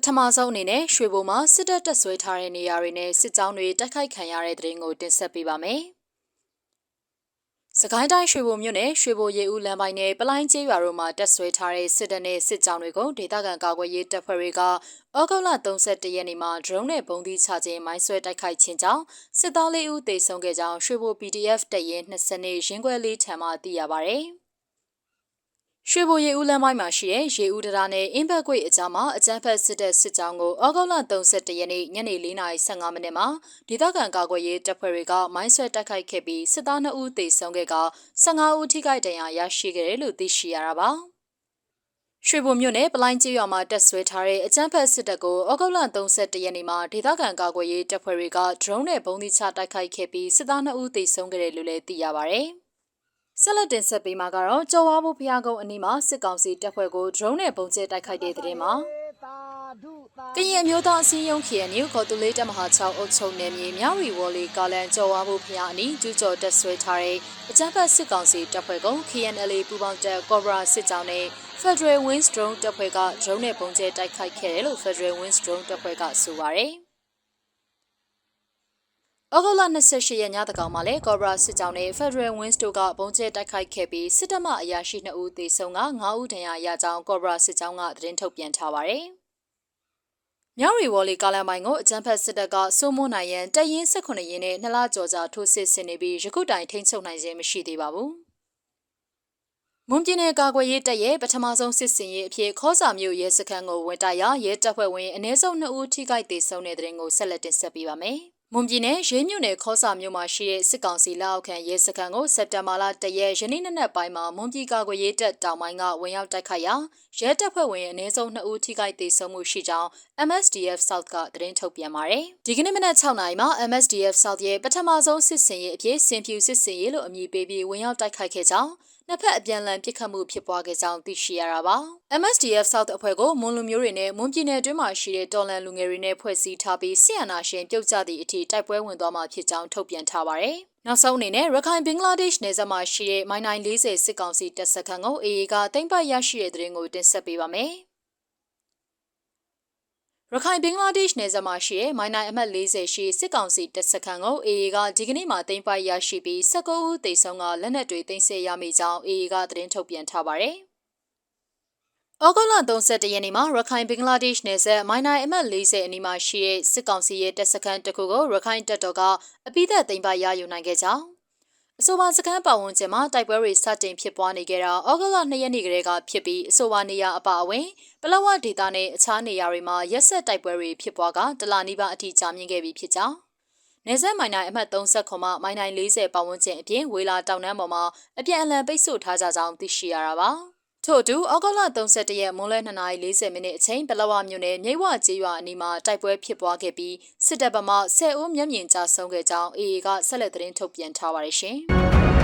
ပထမဆုံးအနေနဲ့ရွှေဘုံမှာစစ်တပ်တက်ဆွဲထားတဲ့နေရာတွေနဲ့စစ်ကြောင်းတွေတိုက်ခိုက်ခံရတဲ့တဲ့ရင်ကိုတင်ဆက်ပေးပါမယ်။စကိုင်းတိုင်းရွှေဘုံမြို့နယ်ရွှေဘိုရေဦးလမ်းပိုင်းနဲ့ပလိုင်းကျေးရွာတို့မှာတက်ဆွဲထားတဲ့စစ်တပ်နဲ့စစ်ကြောင်းတွေကိုဒေသခံကာကွယ်ရေးတပ်ဖွဲ့တွေကဩဂုတ်လ31ရက်နေ့မှာ drone နဲ့ပုံသီးချခြင်းမိုင်းဆွဲတိုက်ခိုက်ခြင်းကြောင့်စစ်သားလေးဦးသေဆုံးခဲ့ကြောင်းရွှေဘို PDF တပ်ရင်း20နှစ်ရင်းခွဲလေးထံမှသိရပါဗျ။ ရွှေဘိုရေဦးလမ်းပိုင်းမှာရှိတဲ့ရေဦးတရာနဲ့အင်းဘက်ကွေ့အကြားမှာအကြမ်းဖက်စစ်တပ်စစ်ကြောင်းကိုဩဂုတ်လ31ရက်နေ့ညနေ4:15မိနစ်မှာဒေသခံကာကွယ်ရေးတပ်ဖွဲ့တွေကမိုင်းဆွဲတိုက်ခိုက်ခဲ့ပြီးစစ်သား2ဦးသေဆုံးခဲ့က15ဦးထိခိုက်ဒဏ်ရာရရှိခဲ့တယ်လို့သိရှိရတာပါ။ရွှေဘုံမြို့နယ်ပလိုင်းကျေးရွာမှာတက်ဆွဲထားတဲ့အကြမ်းဖက်စစ်တပ်ကိုဩဂုတ်လ31ရက်နေ့မှာဒေသခံကာကွယ်ရေးတပ်ဖွဲ့တွေက drone နဲ့ပုံသီးချတိုက်ခိုက်ခဲ့ပြီးစစ်သား2ဦးသေဆုံးခဲ့တယ်လို့လည်းသိရပါဗျ။ ဆက်လက်တင်ဆက်ပေးမှာကတော့ကြော်ဝါဘူးဖျားကုန်းအနီးမှာစစ်ကောင်စီတပ်ဖွဲ့ကို drone နဲ့ပုံကျဲတိုက်ခိုက်တဲ့တဲ့တင်မှာကရင်မျိုးသားအစည်းအရုံး KNU ခေါ်သူလေးတပ်မဟာ6အုပ်ချုပ်နယ်မြေမြဝတီဝေါ်လီကာလန်ကြော်ဝါဘူးဖျားအနီးကျူးကျော်တက်ဆွဲထားတဲ့အကြမ်းဖက်စစ်ကောင်စီတပ်ဖွဲ့က KNLA ပူးပေါင်းတပ် Cobra စစ်ကြောင်းနဲ့ Federal Wings Drone တပ်ဖွဲ့က drone နဲ့ပုံကျဲတိုက်ခိုက်ခဲ့တယ်လို့ Federal Wings Drone တပ်ဖွဲ့ကဆိုပါတယ်။ ဩဂုတ်လ28ရက်ညတကောင်မှာလဲကော်ဘရာစစ်ကြောင်းနဲ့ Federal Wings တို့ကပုံကျဲတိုက်ခိုက်ခဲ့ပြီးစစ်တပ်မှအရာရှိ2ဦးသေဆုံးက9ဦးဒဏ်ရာရကြောင်းကော်ဘရာစစ်ကြောင်းကသတင်းထုတ်ပြန်ထားပါတယ်။မြောက်ရီဝေါ်လီကာလန်မိုင်ကိုအကြမ်းဖက်စစ်တပ်ကစိုးမိုးနိုင်ရန်တရင်18ရင်းနဲ့နှစ်လကျော်ကြာထိုးစစ်ဆင်နေပြီးယခုတိုင်ထိန်းချုပ်နိုင်ခြင်းမရှိသေးပါဘူး။မွန်ပြည်နယ်ကာကွယ်ရေးတပ်ရဲ့ပထမဆုံးစစ်စင်ရေးအဖြစ်ခေါစာမြို့ရဲစခန်းကိုဝင်တိုက်ရာရဲတပ်ဖွဲ့ဝင်အ ਨੇ စုံ2ဦးထိခိုက်ဒေဆုံးတဲ့တဲ့ရင်ကိုဆက်လက်တင်ဆက်ပေးပါမယ်။ မွန်ပြည်နယ်ရေးမြို့နယ်ခေါစာမြို့မှာရှိတဲ့စစ်ကောင်စီလက်အောက်ခံရဲစခန်းကိုစက်တင်ဘာလ၁ရက်ယနေ့နနက်ပိုင်းမှာမွန်ပြည်ကာကွယ်ရေးတပ်တောင်ပိုင်းကဝင်ရောက်တိုက်ခိုက်ရာရဲတပ်ဖွဲ့ဝင်အနည်းဆုံး2ဦးထိခိုက်ဒေဆုံးမှုရှိကြောင်း MSDF South ကသတင်းထုတ်ပြန်ပါတယ်။ဒီကနေ့မနက်6နာရီမှာ MSDF South ရဲ့ပထမဆုံးစစ်စင်ရေးအဖြစ်စင်ဖြူစစ်စင်ရေးလို့အမည်ပေးပြီးဝင်ရောက်တိုက်ခိုက်ခဲ့ကြောင်း နှစ်ဖက်အပြန်အလှန်ပစ်ခတ်မှုဖြစ်ပွားခဲ့ကြောင်းသိရှိရတာပါ။ MSDF South အဖွဲ့ကိုမွန်လူမျိုးတွေနဲ့မွန်ပြည်နယ်တွင်းမှာရှိတဲ့တော်လန်လူငယ်တွေနဲ့ဖွဲ့စည်းထားပြီးဆီယနာရှင်ပြုတ်ကျသည့်အထိတိုက်ပွဲဝင်သွားမှာဖြစ်ကြောင်းထုတ်ပြန်ထားပါတယ်။နောက်ဆုံးအနေနဲ့ရခိုင်ဘင်္ဂလားဒေ့ရှ်နယ်စပ်မှာရှိတဲ့မိုင်နိုင်40စစ်ကောင်စီတပ်စခန်းကိုအေအေကတင်ပိုက်ရရှိတဲ့တဲ့ရင်ကိုတင်ဆက်ပေးပါမယ်။ ရခိုင်ဘင်္ဂလားဒေ့ရှ်နယ်စပ်မှာရှိတဲ့မိုင်နိုင်အမှတ်40ရှိစစ်ကောင်စီတပ်စခန်းကိုအေအေကဒီကနေ့မှတင်ပိုက်ရရှိပြီး19ဦးသေဆုံးကလက်နက်တွေတင်ဆက်ရမိကြောင်းအေအေကသတင်းထုတ်ပြန်ထားပါတယ်။ဩဂုတ်လ31ရက်နေ့မှာရခိုင်ဘင်္ဂလားဒေ့ရှ်နယ်စပ်မိုင်နိုင်အမှတ်40အနီးမှာရှိတဲ့စစ်ကောင်စီရဲ့တပ်စခန်းတစ်ခုကိုရခိုင်တပ်တော်ကအပိသက်သိမ်းပိုက်ရယူနိုင်ခဲ့ကြောင်း အဆိုပါစခန်းပတ်ဝန်းကျင်မှာတိုက်ပွဲတွေစတင်ဖြစ်ပွားနေကြတာဩဂုတ်လ2ရက်နေ့ကလေးကဖြစ်ပြီးအဆိုပါနေရာအပါအဝင်ပလောဝဒေတာနဲ့အခြားနေရာတွေမှာရက်ဆက်တိုက်ပွဲတွေဖြစ်ပွားကတလနီးပါးအထိကြာမြင့်ခဲ့ပြီးဖြစ်ကြောင်းနေဆက်မိုင်နိုင်အမှတ်30ခွန်မှမိုင်နိုင်40ပတ်ဝန်းကျင်အပြင်ဝေလာတောင်တန်းပေါ်မှာအပြန်အလှန်ပိတ်ဆို့ထားကြကြောင်းသိရှိရတာပါ။ ထို့အတူဩဂုတ်လ31ရက်မွန်းလွဲ2:40မိနစ်အချိန်ပလောဝမြို့နယ်မြိတ်ဝကျေးရွာအနီးမှာတိုက်ပွဲဖြစ်ပွားခဲ့ပြီးစစ်တပ်ဗမာ10ဦးမျက်မြင်ကြဆုံးခဲ့ကြောင်းအေအေကဆက်လက်သတင်းထုတ်ပြန်ထားပါတယ်ရှင်။